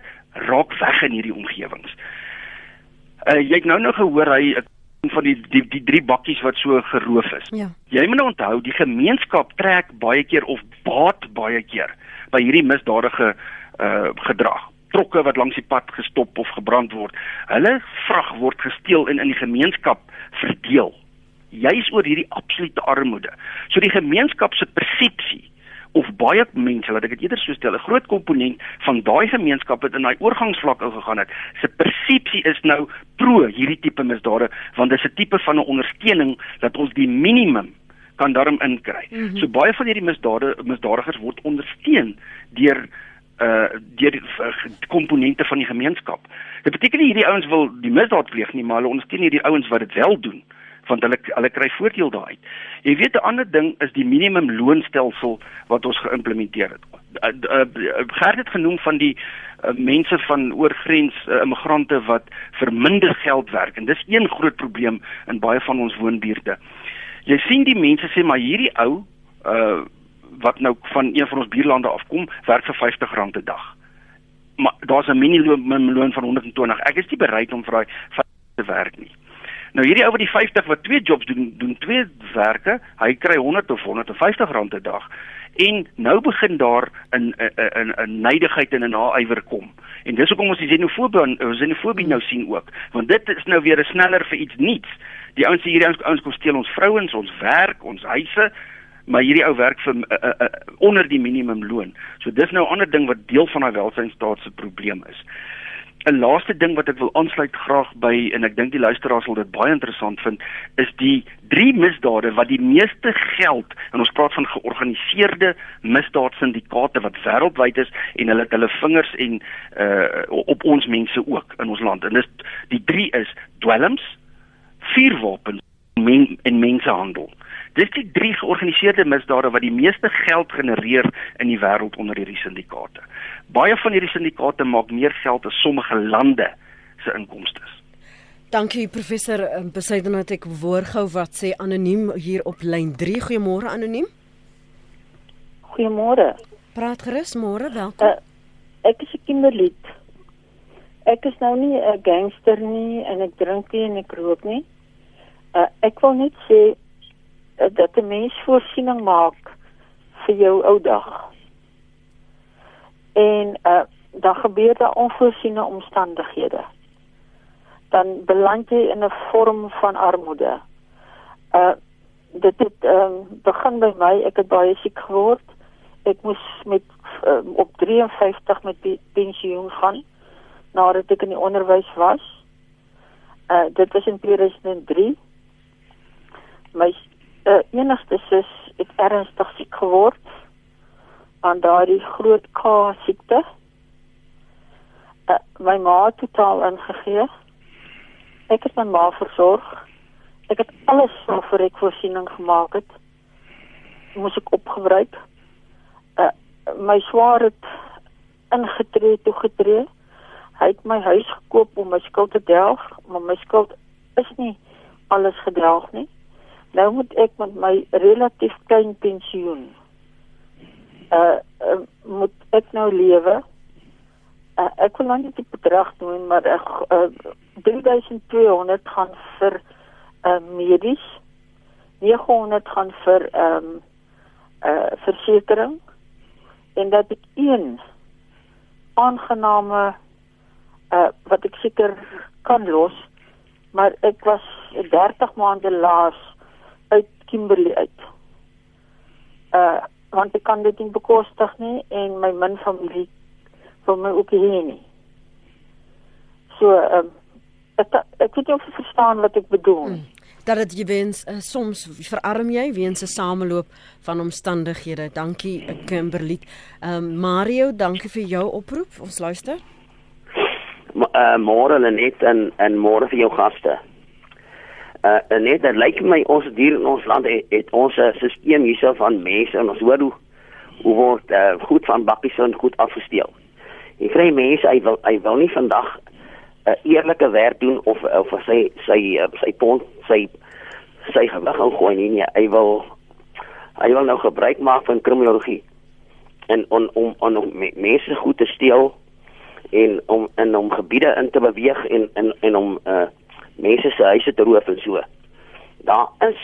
raak weg in hierdie omgewings. Uh, jy het nou nou gehoor hy van die die die drie bakkies wat so geroof is. Ja. Jy moet nou onthou die gemeenskap trek baie keer of baat baie keer by hierdie misdadige uh gedrag. Trokke wat langs die pad gestop of gebrand word. Hulle vrag word gesteel en in die gemeenskap verdeel. Juis oor hierdie absolute armoede. So die gemeenskap se persepsie of baie mense wat ek dit eerder so stel 'n groot komponent van daai gemeenskap wat in daai oorgangsvlak ingegaan het se persepsie is nou pro hierdie tipe misdade want dit is 'n tipe van 'n ondersteuning dat ons die minimum kan daarom inkry. Mm -hmm. So baie van hierdie misdade misdadigers word ondersteun deur uh deur die uh, komponente van die gemeenskap. Dit beteken nie hierdie ouens wil die misdaad pleeg nie, maar hulle ondersteun hierdie ouens wat dit wel doen want hulle hulle kry voordeel daaruit. Jy weet 'n ander ding is die minimum loonstelsel wat ons geïmplementeer het. Uh, uh, Gert het genoem van die mense van oorgrens immigrante wat vir minder geld werk en dis een groot probleem in baie van ons woonbuurte. Jy sien die mense sê maar hierdie ou uh wat nou van een van ons buurlande afkom, werk vir R50 'n dag. Maar daar's 'n minimum loon van 120. Ek is nie bereid om vir daai te werk nie. Nou hierdie ou wat die 50 wat twee jobs doen, doen twee werke, hy kry 100 of 150 rand 'n dag. En nou begin daar 'n 'n 'n neidigheid en 'n naaiwer kom. En dis hoekom ons die xenofobie xenofobie nou sien ook, want dit is nou weer 'n sneller vir iets niets. Die ouens hierdie ouens kom steel ons vrouens, ons werk, ons huise, maar hierdie ou werk vir uh, uh, onder die minimumloon. So dis nou 'n ander ding wat deel van daai welsynsstaat se probleem is. 'n laaste ding wat ek wil aansluit graag by en ek dink die luisteraars sal dit baie interessant vind is die drie misdade wat die meeste geld en ons praat van georganiseerde misdaadsyndikaate wat wêreldwyd is en hulle het hulle vingers en uh op ons mense ook in ons land. En dis die drie is dwelms vuurwapens men, en mensehandel Dis die drie georganiseerde misdade wat die meeste geld genereer in die wêreld onder hierdie syndikaate. Baie van hierdie syndikaate maak meer geld as sommige lande se inkomste. Dankie professor ehm, Besaidenat ek woorgou wat sê anoniem hier op lyn 3. Goeiemôre anoniem. Goeiemôre. Praat gerus môre, welkom. Uh, ek is 'n kinderlied. Ek is nou nie 'n gangster nie en ek drink nie en ek rook nie. Uh, ek wil net sê dat 'n mens voorsiening maak vir jou ou dag. En uh dan gebeur daar onvoorsiene omstandighede. Dan beland jy in 'n vorm van armoede. Uh dit het um, begin by my, ek het baie siek geword. Ek moes met um, op 53 met pensioen gaan nadat ek in die onderwys was. Uh dit was in 2003. My uh, enigste sus het ernstig siek geword aan daardie groot K siekte. Uh, my ma het totaal ingegee. Ek het my ma versorg. Ek het alles vir ek voorsiening gemaak het. Moes ek opgebruik. Uh, my swaar het ingetree toe getree. Hy het my huis gekoop om my skuld te delg, maar my skuld is nie alles gedelg nie. Nou moet ek met my relatief klein pensioen uh, uh moet ek nou lewe. Uh, ek wil nou nie die bedrag noem maar ek uh, 3200 gaan vir uh medies. 900 gaan vir ehm um, uh versekerings en dat ek een aangename uh wat ek seker kan los maar ek was 30 maande laas Kimberley uit. Uh want ek kan dit nie bekostig nie en my min familie vir my ook hier nie. So ehm uh, ek ek weet nie of jy verstaan wat ek bedoel. Hmm. dat dit wens uh, soms verarm jy weens 'n sameloop van omstandighede. Dankie Kimberly. Ehm um, Mario, dankie vir jou oproep. Ons luister. Uh, môre net en en môre vir jou gaste. Uh net dit lyk my ons dier in ons land het, het ons 'n stelsel hierso van mense en ons hoor hoe hoe word uh, goed van bakkies en goed afgesteel. Jy kry mense hy wil hy wil nie vandag 'n uh, eerlike werk doen of of sy sy uh, sy pond sy sy gewig ingooi nie, nie. Hy wil hy wil nou gebruik maak van kriminologie en on, om om om mense goed te steel en om in om gebiede in te beweeg en en en om uh, mense se huise te roof en so. Daar is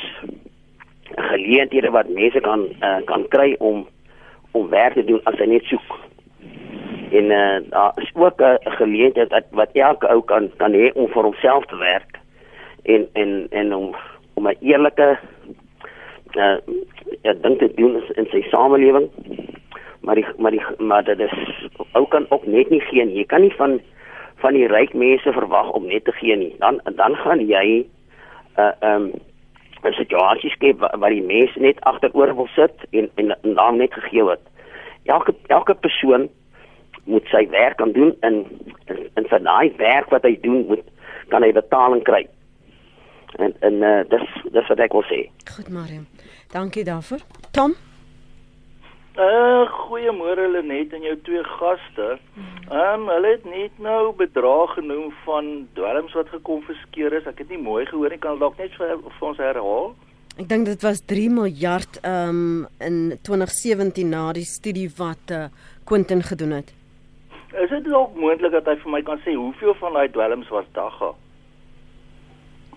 geleenthede wat mense kan uh, kan kry om om werk te doen as hy net soek. En uh, daar is ook 'n uh, geleentheid wat wat elke ou kan kan hê om vir homself te werk en en en om om 'n eerlike uh ja dink te doen in sy samelewing. Maar die maar die maar dit is ou kan ook net nie gee nie. Jy kan nie van van die ryk mense verwag om net te gee nie. Dan dan gaan jy 'n uh, um 'n situasie skep waar, waar die mense net agteroor wil sit en en, en dan net gegee word. Elke elke persoon moet sy werk kan doen en en vir daai werk wat hy doen moet kan hy betaling kry. En en uh, dis dis wat ek wil sê. Goed Mariam. Dankie daarvoor. Tom Uh goeiemôre Lenet en jou twee gaste. Ehm um, hulle het net nou bedrag genoem van dwelms wat gekonfiskeer is. Ek het nie mooi gehoor nie. Kan dalk net vir, vir ons herhaal? Ek dink dit was 3 miljard ehm um, in 2017 na die studie wat uh, Quentin gedoen het. Is dit dalk moontlik dat hy vir my kan sê hoeveel van daai dwelms was dagga?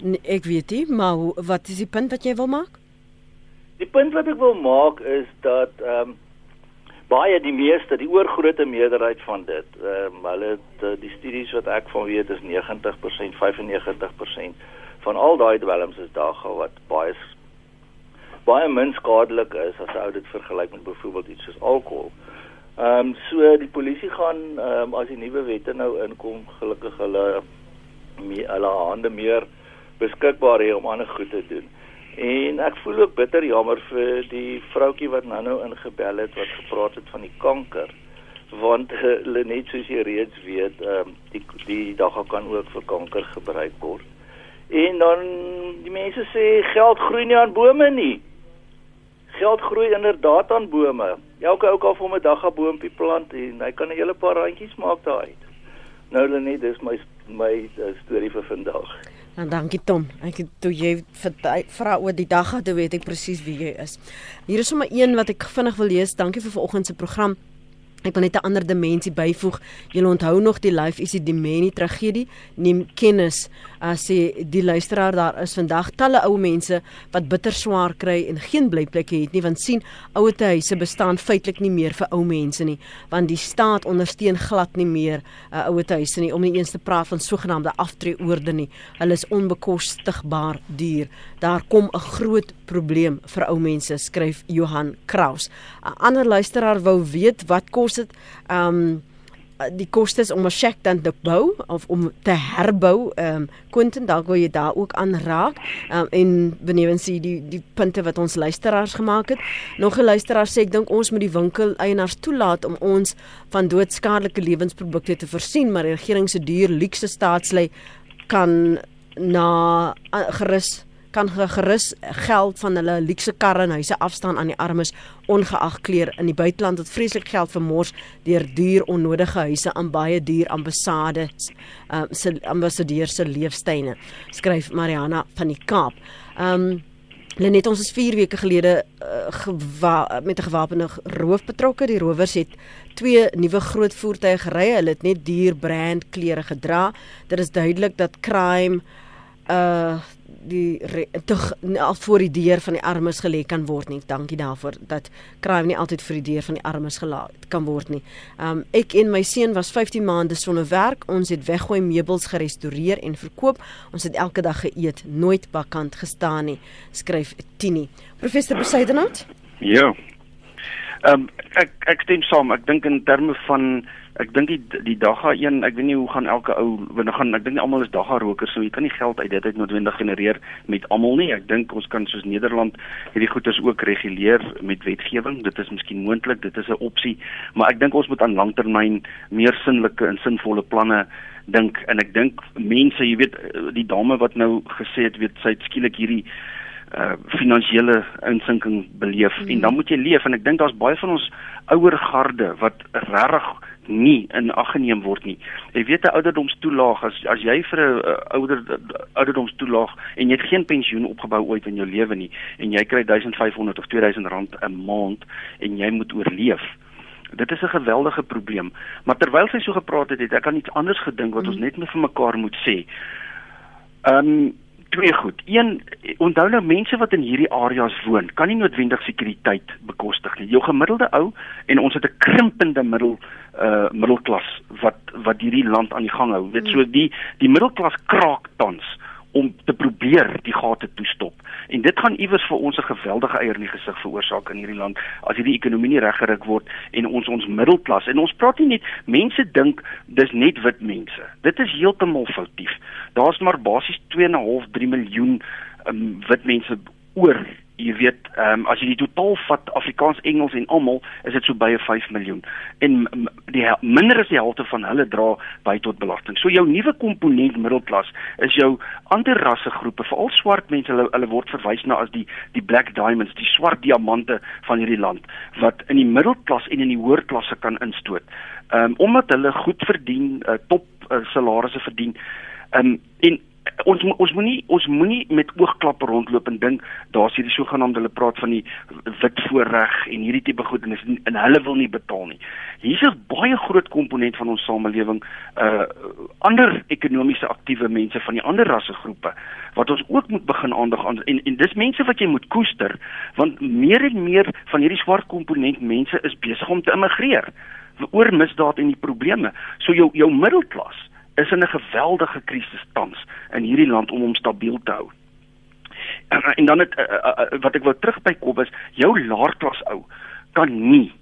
Nee, ek weet nie, maar wat is die punt wat jy wil maak? Die punt wat ek wil maak is dat ehm um, baie die meeste die oorgrootste meerderheid van dit ehm um, hulle het, uh, die studies wat ek van weet is 90% 95% van al daai dwelms is daar gehou wat baie baie min skadelik is as ou dit vergelyk met byvoorbeeld iets soos alkohol. Ehm um, so die polisie gaan ehm um, as die nuwe wette nou inkom gelukkig hulle me, hulle hande meer beskikbaar hê om ander goed te doen. En ek voel ook bitter jammer vir die vroutjie wat nou-nou ingebel het wat gepraat het van die kanker want hulle net soos jy reeds weet, ehm um, die die dag kan ook vir kanker gebruik word. En dan die mense sê geld groei nie aan bome nie. Geld groei inderdaad aan bome. Elke ou kan vir dag 'n boontjie plant en hy kan 'n hele paar randjies maak daaruit. Nou hulle net dis my my uh, storie vir vandag. En nou, dankie Tom. Ek toe jy vra oor die dag gehad, weet ek presies wie jy is. Hier is sommer een wat ek vinnig wil lees. Dankie vir vanoggend se program. Ek wil net 'n ander dimensie byvoeg. Jy onthou nog die life is die Meni tragedie? Neem kennis as sê die luisteraar daar is vandag talle ou mense wat bitter swaar kry en geen blyplekke het nie want sien ouer huise bestaan feitelik nie meer vir ou mense nie want die staat ondersteun glad nie meer uh, ouer huise nie om nie eens te praat van sogenaamde aftreeoorde nie. Hulle is onbekostigbaar duur. Daar kom 'n groot probleem vir ou mense skryf Johan Kraus. 'n Ander luisteraar wou weet wat kos dit um die kostes om 'n shack dan te bou of om te herbou. Ehm um, Quentin, dalk wil jy daar ook aan raak. Ehm um, en benewens die die die punte wat ons luisteraars gemaak het. Nog 'n luisteraar sê ek dink ons moet die winkel eienaars toelaat om ons van doodskadelike lewensprodukte te voorsien, maar die regering se duur luukse staatslei kan na gerus kan gerus geld van hulle luukse karre en huise afstaan aan die armes ongeag kleur in die buiteland wat vreeslik geld vermors deur duur onnodige huise aan baie duur ambassades uh, se ambassadeurs se leefstyne skryf Mariana van die Kaap. Um Lenet ons is 4 weke gelede uh, gewa, met 'n gewapende roof betrokke. Die rowers het twee nuwe groot voertuie gery. Hulle het net duur brand klere gedra. Dit is duidelik dat crime uh die tog voor die deur van die armes gelê kan word nie. Dankie daarvoor dat crime nie altyd vir die deur van die armes gelaat kan word nie. Um ek en my seun was 15 maande sonder werk. Ons het weggooi meubels gerestoreer en verkoop. Ons het elke dag geëet, nooit bakant gestaan nie, skryf Tini. Professor Besuidenhout? Ja. Um, ek ek stem saam. Ek dink in terme van ek dink die die dagga een, ek weet nie hoe gaan elke ou wanneer gaan ek dink nie almal is dagga rokers so jy kan nie geld uit dit uit noodwendig genereer met almal nie. Ek dink ons kan soos Nederland hierdie goederes ook reguleer met wetgewing. Dit is miskien moontlik, dit is 'n opsie, maar ek dink ons moet aan langtermyn meer sinlike en sinvolle planne dink en ek dink mense, jy weet die dame wat nou gesê het weet sy het skielik hierdie uh finansiële insinking beleef mm. en dan moet jy leef en ek dink daar's baie van ons ouer garde wat regtig nie in ag geneem word nie. Jy weet 'n ouderdomstoelaag as as jy vir 'n uh, ouder ouderdomstoelaag en jy het geen pensioen opgebou ooit in jou lewe nie en jy kry 1500 of 2000 rand 'n maand en jy moet oorleef. Dit is 'n geweldige probleem. Maar terwyl sy so gepraat het, het ek aan iets anders gedink wat mm. ons net met vir mekaar moet sê. Ehm um, twee goed. Een, onthou nou mense wat in hierdie areas woon, kan nie noodwendig sekuriteit bekostig nie. Jou gemiddelde ou en ons het 'n krimpende middel uh middelklas wat wat hierdie land aan die gang hou. Dit so die die middelklas kraak tans om te probeer die gate toestop. En dit gaan iewers vir ons 'n geweldige eier in die gesig veroorsaak in hierdie land as hierdie ekonomie nie reggerig word en ons ons middelklas en ons praat nie net mense dink dis net wit mense. Dit is heeltemal foutief. Daar's maar basies 2.5 3 miljoen um, wit mense oor jy weet ehm um, as jy die totaal vat Afrikaans, Engels en almal is dit so baie 5 miljoen. En die minder as die helfte van hulle dra by tot belasting. So jou nuwe komponent middelklas is jou ander rasse groepe, veral swart mense, hulle hulle word verwys na as die die black diamonds, die swart diamante van hierdie land wat in die middelklas en in die hoër klasse kan instoot. Ehm um, omdat hulle goed verdien, uh, top uh, salarisse verdien. Ehm um, en ons ons moenie ons moenie met oogklappe rondloop en dink daar's hierdie sogenaamde hulle praat van die wit voorreg en hierdie tipe goed en, en hulle wil nie betaal nie. Hier's 'n baie groot komponent van ons samelewing uh ander ekonomiese aktiewe mense van die ander rassegroepe wat ons ook moet begin aandag aan en en dis mense wat jy moet koester want meer en meer van hierdie swart komponent mense is besig om te immigreer oor misdaad en die probleme. So jou jou middelklas is in 'n geweldige krisis tans in hierdie land om hom stabiel te hou. En, en dan het uh, uh, wat ek wou terug by kom is jou laerklas ou kan nie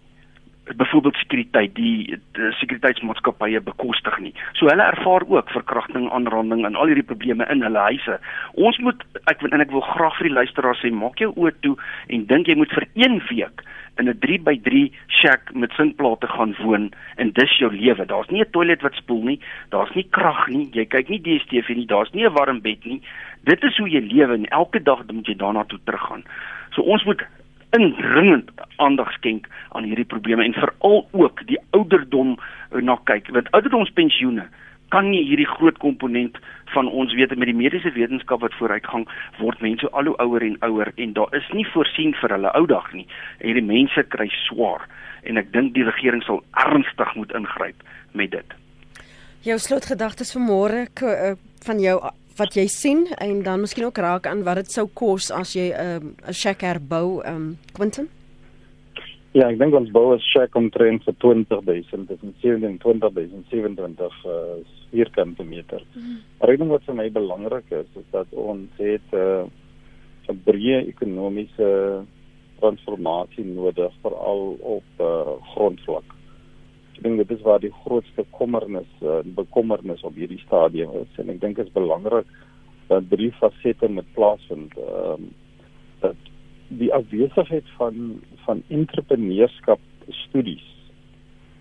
byvoorbeeld sekuriteit die, die sekuriteitsmaatskappye bekostig nie. So hulle ervaar ook verkrachting, aanranding en al hierdie probleme in hulle huise. Ons moet ek en ek wil graag vir die luisteraars sê maak jou oë toe en dink jy moet vir 1 week in 'n 3x3 shack met sinkplate gaan woon en dis jou lewe. Daar's nie 'n toilet wat spoel nie, daar's nie krag nie, jy kyk nie DStv nie, daar's nie 'n warm bed nie. Dit is hoe jy lewe en elke dag moet jy daarna toe teruggaan. So ons moet indringend aandag skenk aan hierdie probleme en veral ook die ouderdom na kyk. Want ouderdomspensioene kan nie hierdie groot komponent van ons weet met die mediese wetenskap wat vooruitgang word mense al hoe ouer en ouer en daar is nie voorsien vir hulle ou dag nie en hierdie mense kry swaar en ek dink die regering sal ernstig moet ingryp met dit. Jou slotgedagtes vir môre uh, van jou wat jy sien en dan miskien ook raak aan wat dit sou kos as jy 'n um, shack herbou, ehm um, Quentin? Ja, ek dink ons bou 'n shack omtrent vir 20000, dis 27000, 27 uh, vierkante meter. Mm. Maar ek dink wat vir my belangrik is, is dat ons het uh, 'n breë ekonomiese transformasie nodig veral op uh, grondvlak ek dink dit is waar die grootste kommernis en uh, bekommernis op hierdie stadium is en ek dink dit is belangrik dat drie fasette met plaasvind ehm um, dat die afwesigheid van van entrepreneurskap studies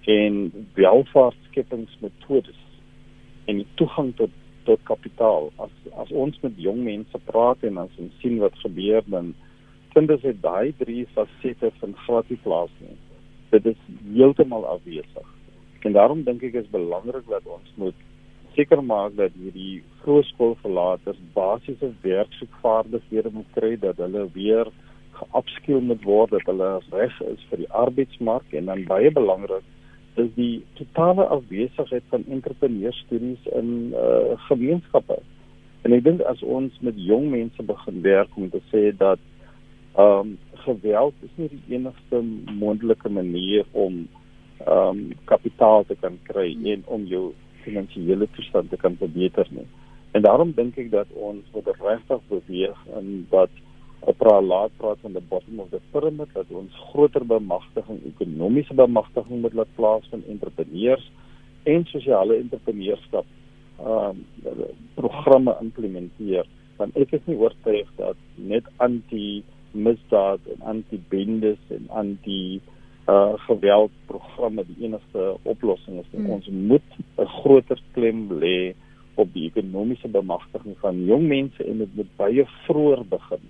en welvaartskepingsmetodes en die toegang tot tot kapitaal as as ons met jong mense praat en as ons sien wat gebeur dan vind ons dit daai drie fasette van gratis plaas nie dit is heeltemal afwesig. En daarom dink ek is belangrik dat ons moet seker maak dat hierdie vroegskoolverlaters basiese werksoekvaardighede moet kry dat hulle weer geupskill moet word dat hulle reg is vir die arbeidsmark en dan baie belangrik is die totale afwesigheid van entrepreneurstudies in uh, gemeenskappe. En ek dink as ons met jong mense begin werk om te sê dat ehm um, geweld is nie die enigste moontlike manier om ehm um, kapitaal te kan kry en om jou finansiële toestand te kan verbeter nie. En daarom dink ek dat ons moet regtig beweeg in wat praat laat praat van the bottom of the pyramid dat ons groter bemagtiging, ekonomiese bemagtiging moet laat plaasvind entrepreneurs en sosiale entrepreneurskap ehm uh, programme implementeer want ek is nie oortuig dat net anti misdaad en anti bendes en anti uh geweld programme die enigste oplossing is. Hmm. Ons moet 'n groter klem lê op die ekonomiese bemagtiging van jong mense en dit moet baie vroeër begin.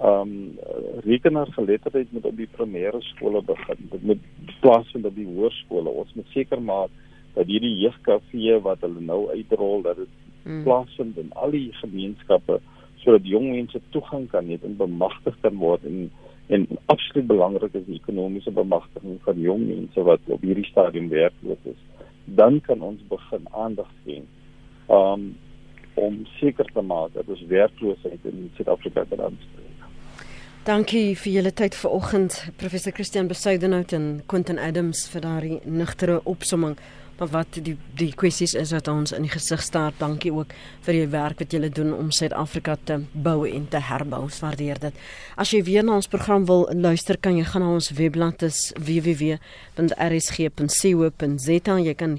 Um rekenaargeletterdheid moet op die primêre skole begin. Dit moet plaasvind op die hoërskole. Ons moet seker maak dat hierdie jeugkafee wat hulle nou uitrol dat dit hmm. plaasvind in al die gemeenskappe sodat jong mense toegang kan hê en bemagtig kan word en en absoluut belangrik is die ekonomiese bemagtiging van jong mense wat op hierdie stadium werkloos is. Dan kan ons begin aandag gee um, om seker te maak dat ons werkloosheid in Suid-Afrika kan aanspreek. Dankie vir julle tyd vanoggend, professor Christian Besuidenhout en Quentin Adams vir daardie nugtere opsomming maar wat die die kwessies is wat ons in die gesig staar. Dankie ook vir die werk wat julle doen om Suid-Afrika te bou en te herbou. Ons waardeer dit. As jy weer na ons program wil luister, kan jy gaan na ons webblad dis www.rsg.co.za. Jy kan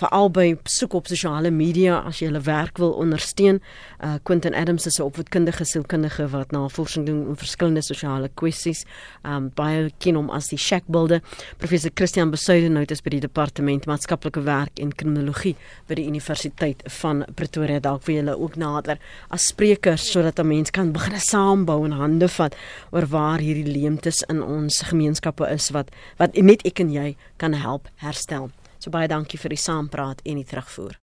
vir albei soek op sosiale media as jy hulle werk wil ondersteun. Uh Quentin Adams is 'n opvoedkundige sielkundige wat navorsing doen oor verskillende sosiale kwessies. Um baie ken hom as die Shack Builder. Professor Christian Besuidenhout is by die departement maatskaplike werk en kriminologie by die Universiteit van Pretoria. Dalk vir julle ook nader as sprekers sodat 'n mens kan begin saambou en hande vat oor waar hierdie leemtes in ons gemeenskappe is wat wat net ek en jy kan help herstel. So baie dankie vir die saampraat en die terugvoer.